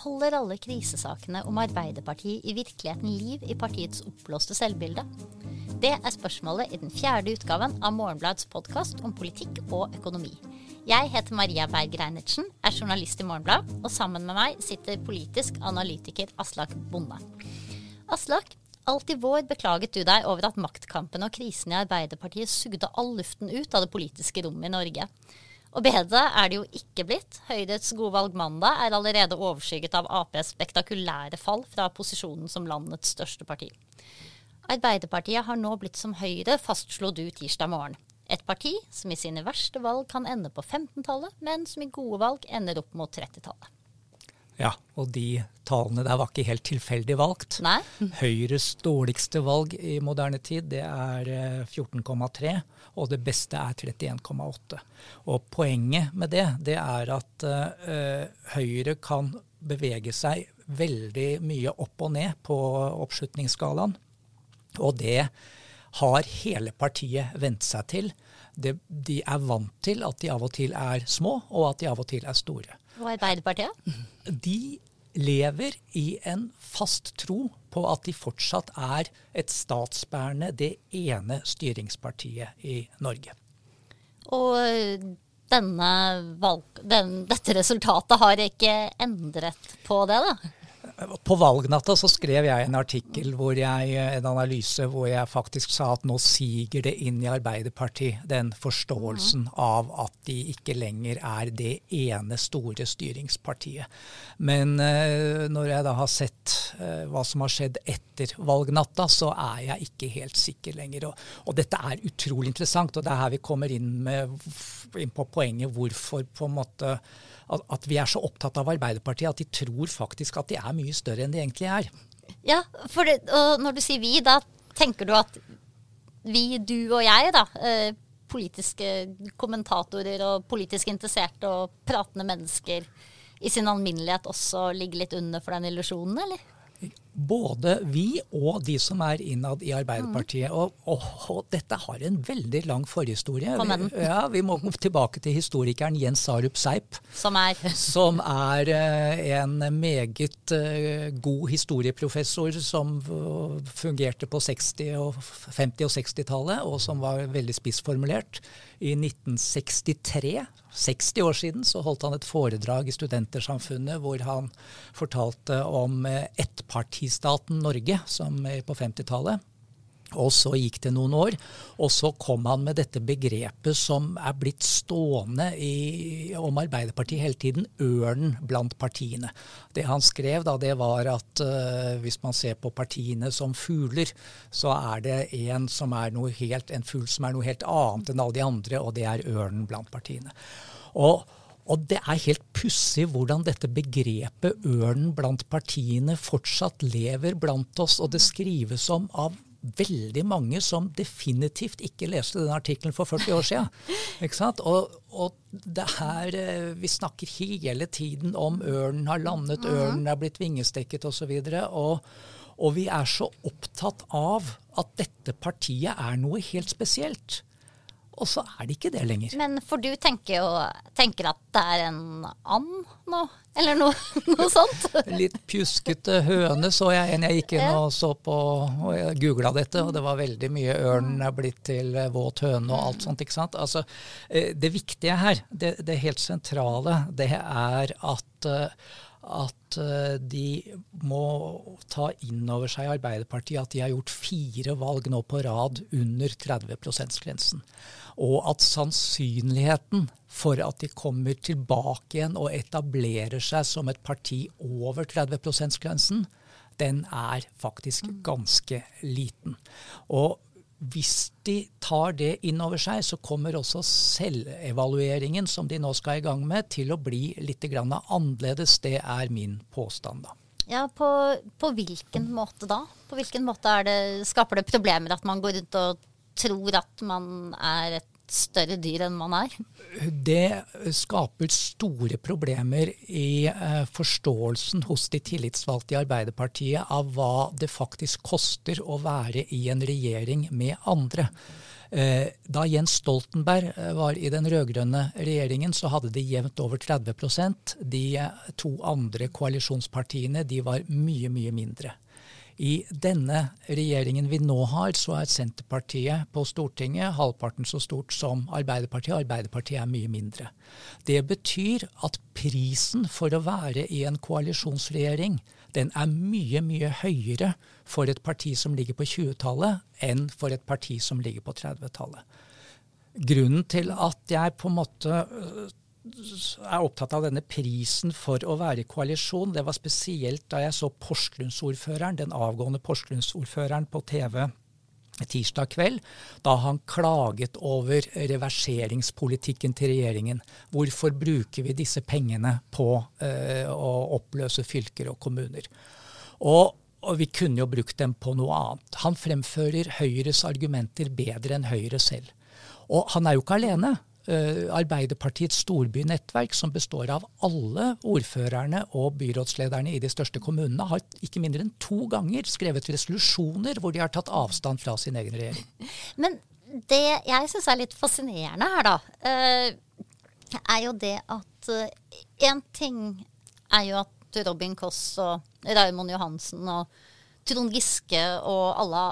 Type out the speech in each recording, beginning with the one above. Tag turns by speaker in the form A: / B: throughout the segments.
A: Holder alle krisesakene om Arbeiderpartiet i virkeligheten liv i partiets oppblåste selvbilde? Det er spørsmålet i den fjerde utgaven av Morgenblads podkast om politikk og økonomi. Jeg heter Maria Berg Reinertsen, er journalist i Morgenblad, og sammen med meg sitter politisk analytiker Aslak Bonde. Aslak, alt i vår beklaget du deg over at maktkampen og krisen i Arbeiderpartiet sugde all luften ut av det politiske rommet i Norge. Og bedre er det jo ikke blitt. Høyrets gode valg mandag er allerede overskygget av Aps spektakulære fall fra posisjonen som landets største parti. Arbeiderpartiet har nå blitt som Høyre fastslo du tirsdag morgen. Et parti som i sine verste valg kan ende på 15-tallet, men som i gode valg ender opp mot 30-tallet.
B: Ja, og de tallene der var ikke helt tilfeldig valgt.
A: Nei.
B: Høyres dårligste valg i moderne tid, det er 14,3, eh, og det beste er 31,8. Og poenget med det, det er at uh, Høyre kan bevege seg veldig mye opp og ned på oppslutningsskalaen. Og det har hele partiet vent seg til. Det, de er vant til at de av og til er små, og at de av og til er store.
A: Og Arbeiderpartiet?
B: De lever i en fast tro på at de fortsatt er et statsbærende, det ene styringspartiet i Norge.
A: Og denne valg, den, dette resultatet har ikke endret på det, da?
B: På valgnatta så skrev jeg en artikkel, hvor jeg, en analyse, hvor jeg faktisk sa at nå siger det inn i Arbeiderpartiet den forståelsen mm. av at de ikke lenger er det ene store styringspartiet. Men uh, når jeg da har sett uh, hva som har skjedd etter valgnatta, så er jeg ikke helt sikker lenger. Og, og dette er utrolig interessant, og det er her vi kommer inn, med, inn på poenget hvorfor på en måte at, vi er så opptatt av Arbeiderpartiet at de tror faktisk at de er mye større enn de egentlig er.
A: Ja, det, og når du sier vi, da tenker du at vi, du og jeg, da, eh, politiske kommentatorer og politisk interesserte og pratende mennesker i sin alminnelighet også ligger litt under for den illusjonen, eller?
B: Både vi og de som er innad i Arbeiderpartiet. Mm. Og, og, og, dette har en veldig lang forhistorie. Vi, ja, vi må tilbake til historikeren Jens Sarup Seip.
A: Som er?
B: Som er uh, en meget uh, god historieprofessor som uh, fungerte på 60-, og 50- og 60-tallet, og som var veldig spissformulert. I 1963 60 år siden så holdt han et foredrag i Studentersamfunnet hvor han fortalte om eh, ettpartistaten Norge som på 50-tallet. Og så gikk det noen år, og så kom han med dette begrepet som er blitt stående i, om Arbeiderpartiet hele tiden, ørnen blant partiene. Det han skrev, da, det var at uh, hvis man ser på partiene som fugler, så er det en som er noe helt, en fugl som er noe helt annet enn alle de andre, og det er ørnen blant partiene. Og og det er helt pussig hvordan dette begrepet ørnen blant partiene fortsatt lever blant oss, og det skrives om av veldig mange som definitivt ikke leste den artikkelen for 40 år siden. Ikke? Og, og det her, eh, Vi snakker hele tiden om ørnen har landet, mhm. ørnen er blitt vingestekket osv. Og, og vi er så opptatt av at dette partiet er noe helt spesielt og så er det ikke det lenger.
A: Men for du tenker jo tenker at det er en and nå, eller noe, noe sånt?
B: Litt pjuskete høne så jeg en jeg gikk inn og så på, og jeg googla dette, og det var veldig mye ørn er blitt til våt høne og alt sånt. ikke sant? Altså, eh, Det viktige her, det, det helt sentrale, det er at eh, at eh, de må ta inn over seg Arbeiderpartiet at de har gjort fire valg nå på rad under 30 %-grensen. Og at sannsynligheten for at de kommer tilbake igjen og etablerer seg som et parti over 30 %-grensen, den er faktisk mm. ganske liten. Og hvis de tar det inn over seg, så kommer også selvevalueringen som de nå skal i gang med, til å bli litt annerledes. Det er min påstand, da.
A: Ja, på, på, hvilken måte da? På hvilken måte det, skaper det problemer at man går rundt og tror at man er et større dyr enn man er?
B: Det skaper store problemer i uh, forståelsen hos de tillitsvalgte i Arbeiderpartiet av hva det faktisk koster å være i en regjering med andre. Eh, da Jens Stoltenberg eh, var i den rød-grønne regjeringen, så hadde de jevnt over 30% De to andre koalisjonspartiene de var mye, mye mindre. I denne regjeringen vi nå har, så er Senterpartiet på Stortinget halvparten så stort som Arbeiderpartiet. Arbeiderpartiet er mye mindre. Det betyr at prisen for å være i en koalisjonsregjering, den er mye, mye høyere for et parti som ligger på 20-tallet, enn for et parti som ligger på 30-tallet. Grunnen til at jeg på en måte er opptatt av denne prisen for å være i koalisjon. Det var spesielt da jeg så Porsgrunnsordføreren, den avgående Porsgrunnsordføreren på TV tirsdag kveld, da han klaget over reverseringspolitikken til regjeringen. Hvorfor bruker vi disse pengene på uh, å oppløse fylker og kommuner? Og, og, vi kunne jo brukt dem på noe annet. Han fremfører Høyres argumenter bedre enn Høyre selv. Og han er jo ikke alene. Eh, Arbeiderpartiets storbynettverk, som består av alle ordførerne og byrådslederne i de største kommunene, har ikke mindre enn to ganger skrevet resolusjoner hvor de har tatt avstand fra sin egen regjering.
A: Men det jeg syns er litt fascinerende her, da, eh, er jo det at én eh, ting er jo at Robin Koss og Raymond Johansen og Trond Giske og alle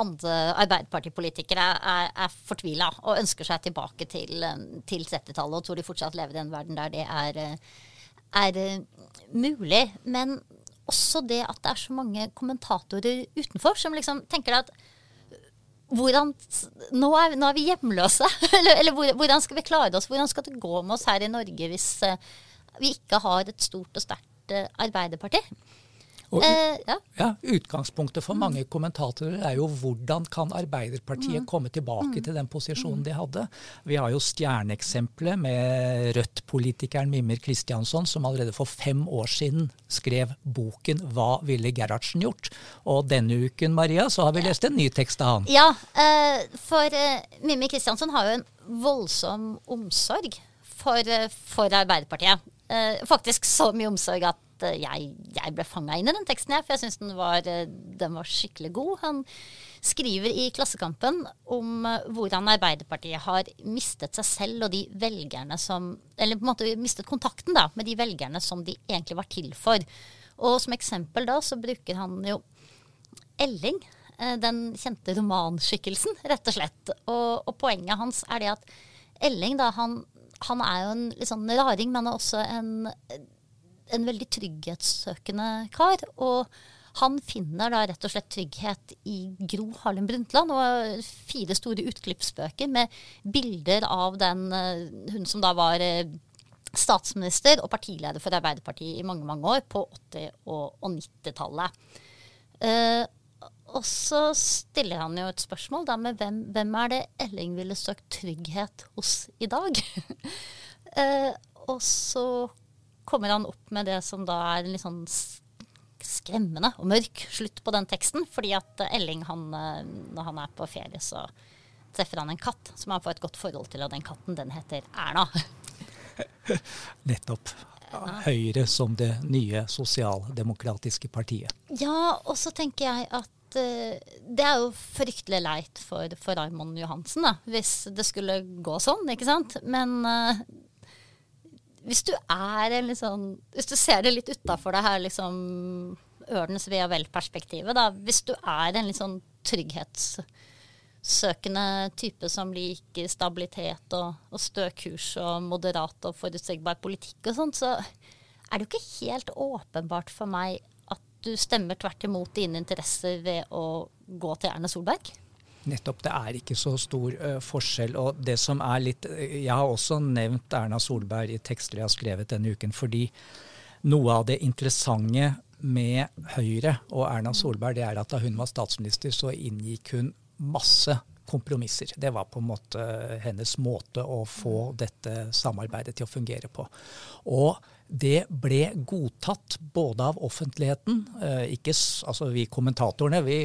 A: andre Arbeiderpartipolitikere er, er fortvila og ønsker seg tilbake til, til 70-tallet og tror de fortsatt lever i en verden der det er, er mulig. Men også det at det er så mange kommentatorer utenfor som liksom tenker at hvordan, nå, er, nå er vi hjemløse. eller, eller, hvordan skal vi klare oss? Hvordan skal det gå med oss her i Norge hvis vi ikke har et stort og sterkt Arbeiderparti?
B: Og, eh, ja. ja. Utgangspunktet for mange kommentatorer er jo hvordan kan Arbeiderpartiet mm. komme tilbake mm. til den posisjonen mm. de hadde. Vi har jo stjerneeksempelet med Rødt-politikeren Mimir Kristiansson, som allerede for fem år siden skrev boken 'Hva ville Gerhardsen gjort?'. Og denne uken Maria, så har vi lest en ny tekst av han.
A: Ja, eh, for eh, Mimir Kristiansson har jo en voldsom omsorg for, for Arbeiderpartiet. Faktisk så mye omsorg at Eh, jeg, jeg ble fanga inn i den teksten, jeg, for jeg syns den, eh, den, var skikkelig god. Han skriver i Klassekampen om eh, hvordan Arbeiderpartiet har mistet seg selv og de velgerne som Eller på en måte mistet kontakten da, med de velgerne som de egentlig var til for. Og som eksempel da så bruker han jo Elling, den kjente romanskikkelsen, rett og slett. Og, og poenget hans er det at Elling da, han, han er jo en litt sånn raring, men også en en veldig trygghetssøkende kar. Og han finner da rett og slett trygghet i Gro Harlem Brundtland og fire store utklippsbøker med bilder av den eh, hun som da var eh, statsminister og partileder for Arbeiderpartiet i mange mange år, på 80- og 90-tallet. Uh, og så stiller han jo et spørsmål da med hvem, hvem er det Elling ville søkt trygghet hos i dag? eh, og så kommer han opp med det som da er en litt sånn skremmende og mørk slutt på den teksten. Fordi at Elling, han, eh, når han er på ferie, så treffer han en katt som han får et godt forhold til, og den katten, den heter Erna.
B: Nettopp. Høyre som det nye sosialdemokratiske partiet.
A: Ja, og så tenker jeg at uh, det er jo fryktelig leit for, for Raymond Johansen, da, hvis det skulle gå sånn, ikke sant. Men hvis du er en litt sånn Hvis du ser det litt utafor det her liksom Ørens ve og vel-perspektivet, da. Hvis du er en litt sånn trygghetssøkende type som liker stabilitet og, og stø kurs og moderat og forutsigbar politikk og sånt, så er det jo ikke helt åpenbart for meg at du stemmer tvert imot dine interesser ved å gå til Erne Solberg.
B: Nettopp. Det er ikke så stor uh, forskjell. Og det som er litt Jeg har også nevnt Erna Solberg i tekster jeg har skrevet denne uken, fordi noe av det interessante med Høyre og Erna Solberg, det er at da hun var statsminister, så inngikk hun masse kompromisser. Det var på en måte hennes måte å få dette samarbeidet til å fungere på. Og det ble godtatt både av offentligheten eh, ikke, altså Vi kommentatorene vi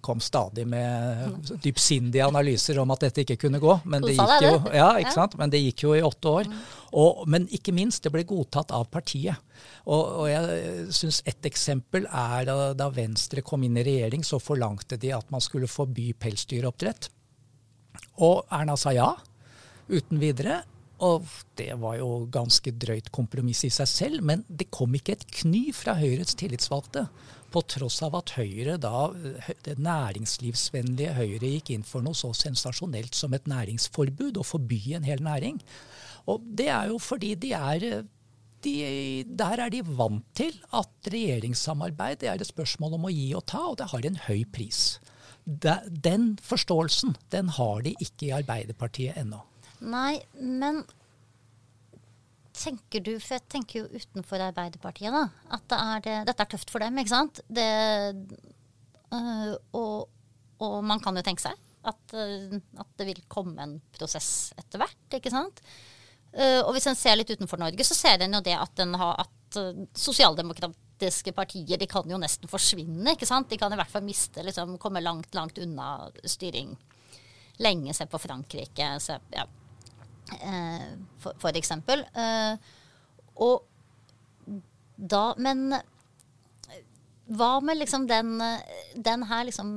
B: kom stadig med dypsindige analyser om at dette ikke kunne gå. Men det gikk jo, ja? Men det gikk jo i åtte år. Og, men ikke minst, det ble godtatt av partiet. Og, og jeg synes Et eksempel er da, da Venstre kom inn i regjering, så forlangte de at man skulle forby pelsdyroppdrett. Og Erna sa ja, uten videre. Og det var jo ganske drøyt kompromiss i seg selv, men det kom ikke et kny fra Høyres tillitsvalgte. På tross av at Høyre da, det næringslivsvennlige Høyre gikk inn for noe så sensasjonelt som et næringsforbud, å forby en hel næring. Og det er jo fordi de er de, der er de vant til at regjeringssamarbeid det er et spørsmål om å gi og ta, og det har en høy pris. Den forståelsen den har de ikke i Arbeiderpartiet ennå.
A: Nei, men tenker du, for jeg tenker jo utenfor Arbeiderpartiet, da, at det er det, dette er tøft for dem, ikke sant? Det, øh, og, og, man kan jo tenke seg at, øh, at, det vil komme en prosess etter hvert, ikke sant? Uh, og hvis en ser litt utenfor Norge, så ser en jo det at, har, at uh, sosialdemokratiske partier de kan jo nesten forsvinne. ikke sant? De kan i hvert fall miste, liksom, komme langt, langt unna styring. Lenge se på Frankrike. Se, ja for, for, eksempel. Eh, og da Men hva med liksom den, den her liksom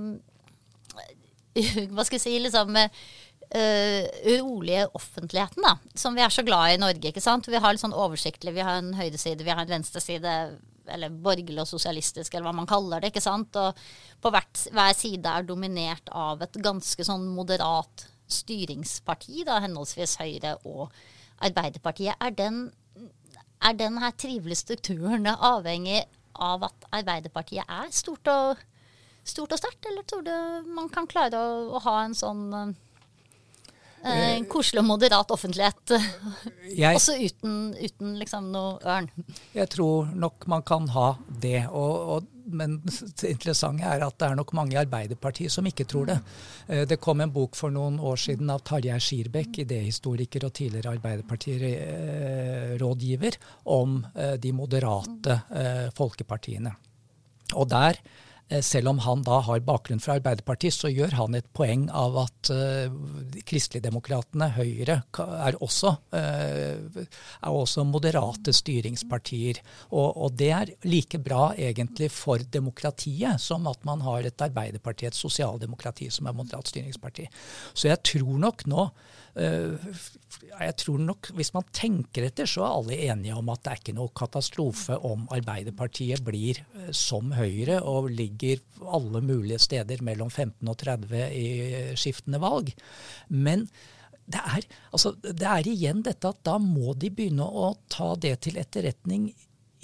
A: Hva skal jeg si liksom uh, offentligheten, da. Som vi er så glad i i Norge. ikke sant? Vi har litt sånn oversiktlig. Vi har en høyreside, vi har en venstreside. Eller borgerlig og sosialistisk, eller hva man kaller det. ikke sant? Og på hvert, hver side er dominert av et ganske sånn moderat styringsparti, da, henholdsvis Høyre og Arbeiderpartiet, er den, er den her trivelige strukturen avhengig av at Arbeiderpartiet er stort og, stort sterkt, eller tror du man kan klare å, å ha en sånn en koselig og moderat offentlighet, jeg, også uten, uten liksom noe ørn?
B: Jeg tror nok man kan ha det. og, og men det interessante er at det er nok mange i Arbeiderpartiet som ikke tror det. Eh, det kom en bok for noen år siden av Tarjei Skirbekk, idéhistoriker og tidligere Arbeiderparti-rådgiver, om eh, de moderate eh, folkepartiene. Og der Eh, selv om han da har bakgrunn fra Arbeiderpartiet, så gjør han et poeng av at uh, Kristeligdemokratene, Høyre, er også, uh, er også moderate styringspartier. Og, og, det er like bra egentlig for demokratiet som at man har et Arbeiderparti, et sosialdemokrati, som er moderat styringsparti. Så jeg tror nok nå jeg tror nok, Hvis man tenker etter, så er alle enige om at det er ikke noe katastrofe om Arbeiderpartiet blir eh, som Høyre og ligger alle mulige steder mellom 15 og 30 i skiftende valg. Men det er, altså, det er igjen dette at da må de begynne å ta det til etterretning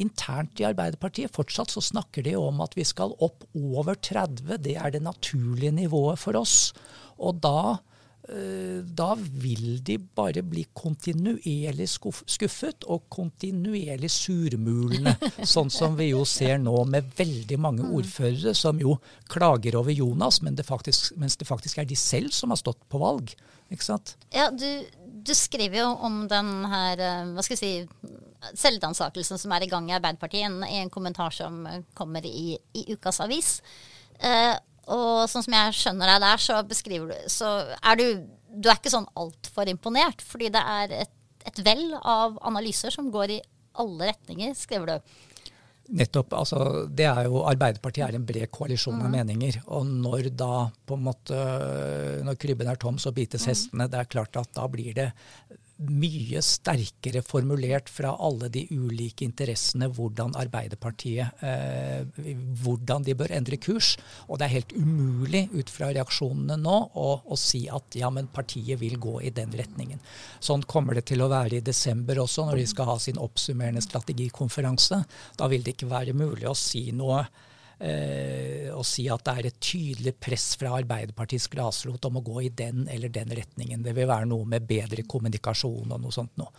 B: internt i Arbeiderpartiet. Fortsatt så snakker de om at vi skal opp over 30. Det er det naturlige nivået for oss. Og da Eh, da vil de bare bli kontinuerlig skuffet og kontinuerlig surmulende. sånn som vi jo ser nå med veldig mange mm. ordførere som jo klager over Jonas, men det faktisk, mens det faktisk er de selv som har stått på valg. Ikke sant?
A: Ja, du, du skriver jo om den her, eh, hva skal jeg si, selvransakelsen som er i gang i Arbeiderpartiet, i en kommentar som kommer i, i Ukas Avis. Eh, og sånn som jeg skjønner deg der, så beskriver du Så er du Du er ikke sånn altfor imponert, fordi det er et, et vell av analyser som går i alle retninger, skriver du.
B: Nettopp. altså det er jo Arbeiderpartiet er en bred koalisjon av mm. meninger. Og når da på en måte, når krybben er tom, så bites mm. hestene. Det er klart at da blir det mye sterkere formulert fra alle de ulike interessene hvordan Arbeiderpartiet eh, hvordan de bør endre kurs. Og det er helt umulig ut fra reaksjonene nå å, å, si at ja, men partiet vil gå i den retningen. Sånn kommer det til å være i desember også, når de skal ha sin oppsummerende strategikonferanse. Da vil det ikke være mulig å si noe eh, å si at det er et tydelig press fra Arbeiderpartiets grasrot om å gå i den eller den retningen. Det vil være noe med bedre kommunikasjon og noe sånt noe.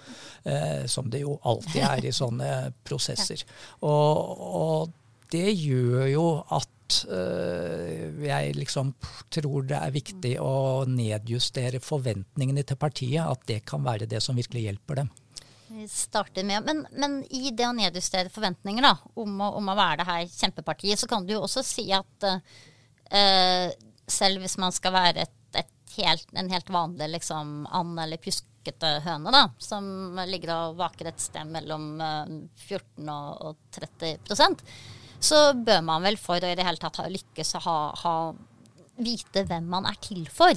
B: Eh, som det jo alltid er i sånne prosesser. Og, og, det gjør jo at uh, jeg liksom tror det er viktig å nedjustere forventningene til partiet. At det kan være det som virkelig hjelper dem
A: starter med. Men, men, i det å nedjustere forventninger da, om å, om å, være det her kjempepartiet, så kan du jo også si at uh, selv hvis man skal være et, et helt, en helt vanlig liksom, and- eller pjuskete høne, da, som ligger og vaker et sted mellom uh, 14 og, og 30% så bør man vel for å i det hele tatt ha lykkes å ha, ha, vite hvem man er til for.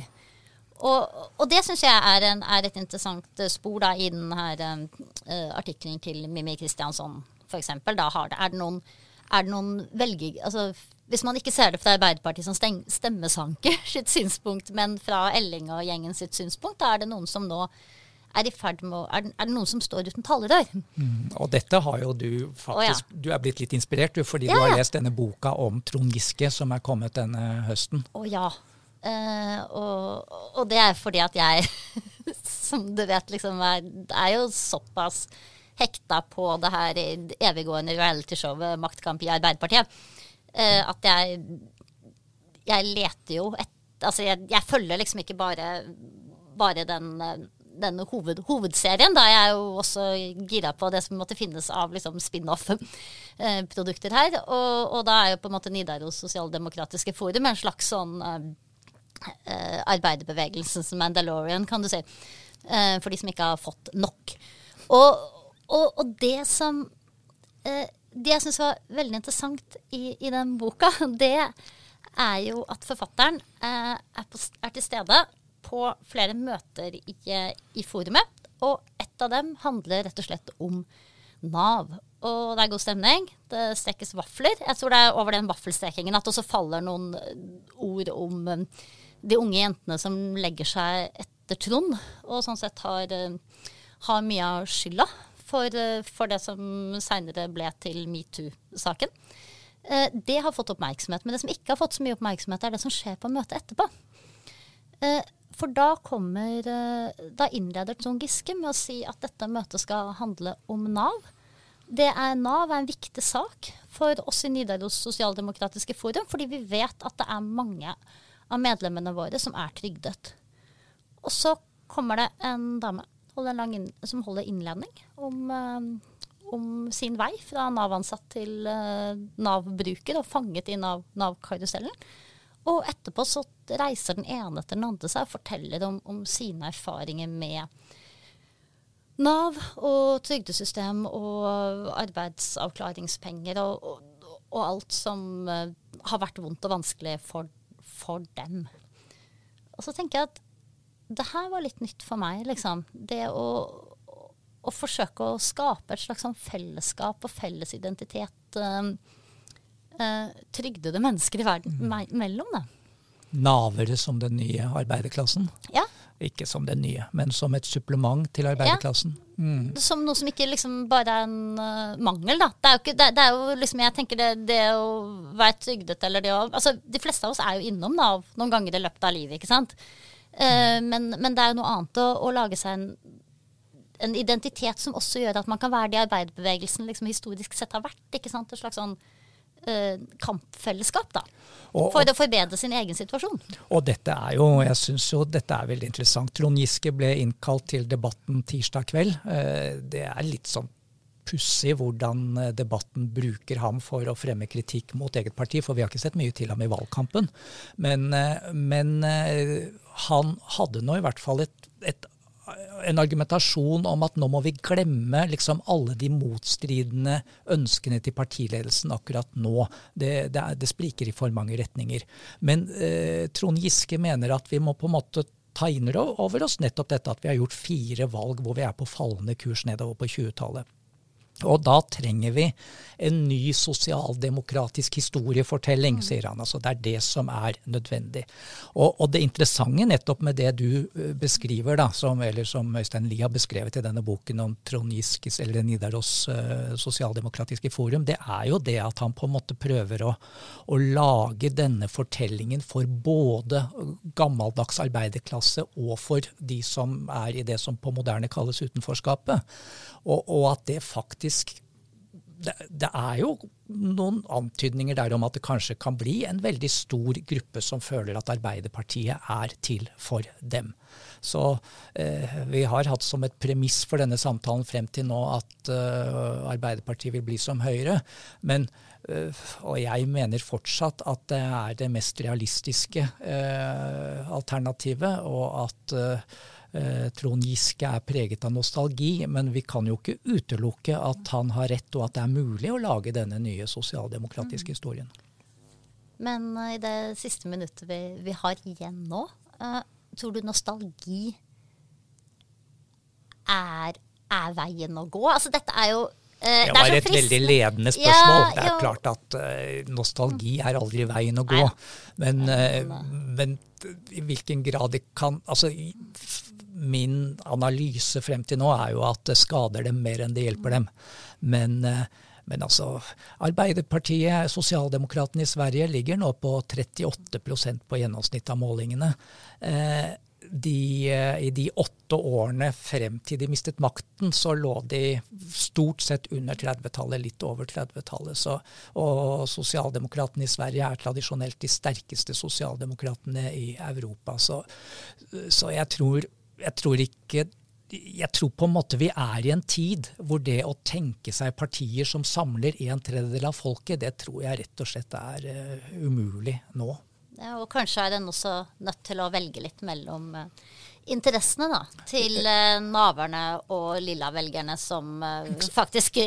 A: Og, og det syns jeg er, en, er, et interessant spor da, i denne uh, artikkelen til Mimmi Kristiansson, f.eks. Da har det, er det noen, er det noen velger... Altså, hvis man ikke ser det fra Arbeiderpartiet som stemmesanker sitt synspunkt, men fra Elling og gjengen sitt synspunkt, da er det noen som nå er i ferd med å er, er, det noen som står uten talerør?
B: Mm, og dette har jo du faktisk oh, ja. Du er blitt litt inspirert, du, fordi ja, du har lest denne boka om Trond Giske som er kommet denne høsten.
A: Å oh, ja. Uh, og, og, det er fordi at jeg, som du vet, liksom er, er jo såpass hekta på det her eviggående realityshowet Maktkamp i Arbeiderpartiet uh, at jeg jeg leter jo etter Altså, jeg, jeg følger liksom ikke bare, bare den denne hoved, hovedserien. Da jeg er jo også gira på det som måtte finnes av liksom, spin-off-produkter her. Og, og, da er jo på en måte Nidaros Sosialdemokratiske Forum en slags sånn uh, arbeiderbevegelsens Mandalorian, kan du si. Uh, for de som ikke har fått nok. Og, og, og det som uh, Det jeg syns var veldig interessant i, i, den boka, det er jo at forfatteren er, på, er til stede på flere møter i, i forumet. Og ett av dem handler rett og slett om Nav. Og det er god stemning. Det stekes vafler. Jeg tror det er over den vaffelstrekingen at også faller noen ord om de unge jentene som legger seg etter Trond, og sånn sett har, uh, har mye av skylda for, uh, for det som seinere ble til metoo-saken. Uh, det har fått oppmerksomhet. Men det som ikke har fått så mye oppmerksomhet, er det som skjer på møtet etterpå. For da kommer eh, Da innleder Trond Giske med å si at dette møtet skal handle om Nav. Det er Nav er en viktig sak for oss i Nidaros Sosialdemokratiske Forum, fordi vi vet at det er mange av medlemmene våre som er trygdet. Og så kommer det en dame som holder innledning om, uh, om, sin vei fra Nav-ansatt til uh, Nav-bruker og fanget i Nav-karusellen. Nav og etterpå så reiser den ene etter den andre seg og forteller om, om sine erfaringer med Nav og trygdesystem og arbeidsavklaringspenger og, og, og alt som uh, har vært vondt og vanskelig for, for, dem. Og så tenker jeg at det her var litt nytt for meg, liksom. Det å, å forsøke å skape et slags sånn fellesskap og felles identitet. Uh, uh, trygdede mennesker i verden mm. me mellom. Da.
B: Navere som den nye arbeiderklassen?
A: Ja.
B: Ikke som den nye, men som et supplement til arbeiderklassen.
A: Mm. Som noe som ikke liksom bare er en uh, mangel, da. Det er ikke, det, det er jo liksom, jeg tenker det, det, å være trygdet eller det å altså, De fleste av oss er jo innom Nav noen ganger i løpet av livet, ikke sant. Uh, men, men, det er jo noe annet å, å lage seg en en identitet som også gjør at man kan være det arbeiderbevegelsen liksom historisk sett har vært. ikke sant? Et slags sånn kampfellesskap, da. Og, for å forbedre sin egen situasjon.
B: Og dette er jo, jeg synes jo dette er veldig interessant. Trond Giske ble innkalt til debatten tirsdag kveld. Eh, det er litt sånn pussig hvordan eh, debatten bruker ham for å fremme kritikk mot eget parti, for vi har ikke sett mye til ham i valgkampen. Men, eh, men han hadde nå i hvert fall et, et en argumentasjon om at nå må vi glemme liksom alle de motstridende ønskene til partiledelsen akkurat nå. Det, det, er, det spriker i for mange retninger. Men eh, Trond Giske mener at vi må på en måte ta inn over oss nettopp dette at vi har gjort fire valg hvor vi er på fallende kurs nedover på 20-tallet. Og da trenger vi en ny sosialdemokratisk historiefortelling, mm. sier han. Altså det er det som er nødvendig. Og, og, det interessante nettopp med det du eh, beskriver, da, som, eller som Øystein Lie har beskrevet i denne boken om Trond Giskes eller Nidaros uh, sosialdemokratiske forum, det er jo det at han på en måte prøver å, å lage denne fortellingen for både gammeldags arbeiderklasse og for de som er i det som på moderne kalles utenforskapet. Og, og at det faktisk det, det, er jo noen antydninger der om at det kanskje kan bli en veldig stor gruppe som føler at Arbeiderpartiet er til for dem. Så eh, vi har hatt som et premiss for denne samtalen frem til nå at eh, Arbeiderpartiet vil bli som Høyre. Men, eh, og jeg mener fortsatt at det er det mest realistiske eh, alternativet, og at eh, Trond Giske er preget av nostalgi, men vi kan jo ikke utelukke at han har rett, og at det er mulig å lage denne nye sosialdemokratiske mm. historien.
A: Men uh, i det siste minuttet vi, vi, har igjen nå, uh, tror du nostalgi er, er veien å gå? Altså dette er jo
B: det var et veldig ledende spørsmål. Ja, det er jo. klart at uh, nostalgi er aldri veien å gå. Men, uh, men, i hvilken grad det kan Altså, min analyse frem til nå er jo at det skader dem mer enn det hjelper dem. Men, uh, men altså, Arbeiderpartiet, sosialdemokratene i Sverige, ligger nå på 38% på gjennomsnitt av målingene. Eh, de, eh, I de åtte årene frem til de mistet makten, så lå de stort sett under 30-tallet, litt over 30-tallet. Og sosialdemokratene i Sverige er tradisjonelt de sterkeste sosialdemokratene i Europa. Så, så jeg, tror, jeg, tror, ikke jeg tror på en måte vi er i en tid hvor det å tenke seg partier som samler en tredjedel av folket, det tror jeg rett og slett er uh, umulig nå.
A: Ja, Og kanskje er den også nødt til å velge litt mellom uh, interessene da, til uh, naverne og lilla-velgerne som faktisk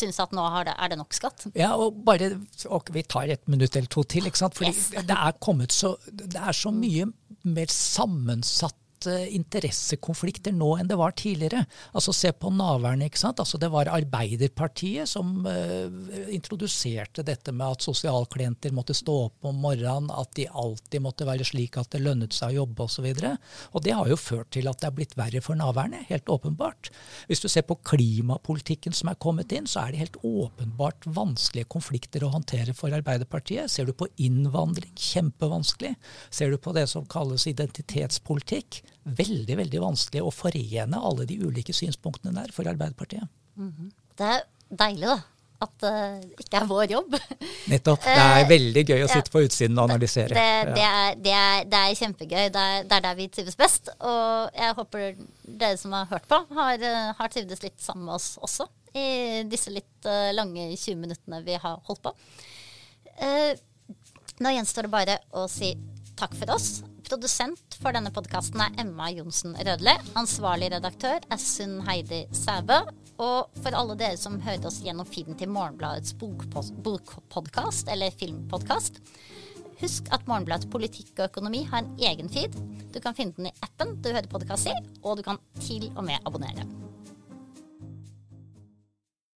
A: syns at nå det, er det nok skatt.
B: Ja, og bare, og vi tar et minutt eller to til. ikke sant? Fordi yes. det er så, det er så mye mer sammensatt interessekonflikter nå enn det var tidligere. Altså Se på Naværende. ikke sant? Altså Det var Arbeiderpartiet som uh, introduserte dette med at sosialklienter måtte stå opp om morgenen, at de alltid måtte være slik at det lønnet seg å jobbe osv. Og, så og det har jo ført til at det er blitt verre for Naværende, helt åpenbart. Hvis du ser på klimapolitikken som er kommet inn, så er det helt åpenbart vanskelige konflikter å håndtere for Arbeiderpartiet. Ser du på innvandring, kjempevanskelig. Ser du på det som kalles identitetspolitikk, veldig veldig vanskelig å forene alle de ulike synspunktene der for Arbeiderpartiet. Mm
A: -hmm. Det er deilig, da. At det uh, ikke er vår jobb.
B: Nettopp. Det er eh, veldig gøy å sitte på utsiden og analysere.
A: Det, det, er, det, er, det er, kjempegøy. Er, det er, der vi trives best. Og jeg håper dere som har hørt på, har, eh, har trivdes litt sammen med oss også. I disse litt lange 20 minuttene vi har holdt på. Nå gjenstår det bare å si takk for oss. Produsent for denne podkasten er Emma Johnsen Rødle. Ansvarlig redaktør er Sunn Heidi Sæbø. Og for alle dere som hører oss gjennom feeden til Morgenbladets bokpodkast eller filmpodkast, husk at Morgenbladets politikk og økonomi har en egen feed. Du kan finne den i appen du hører podkast i, og du kan til og med abonnere.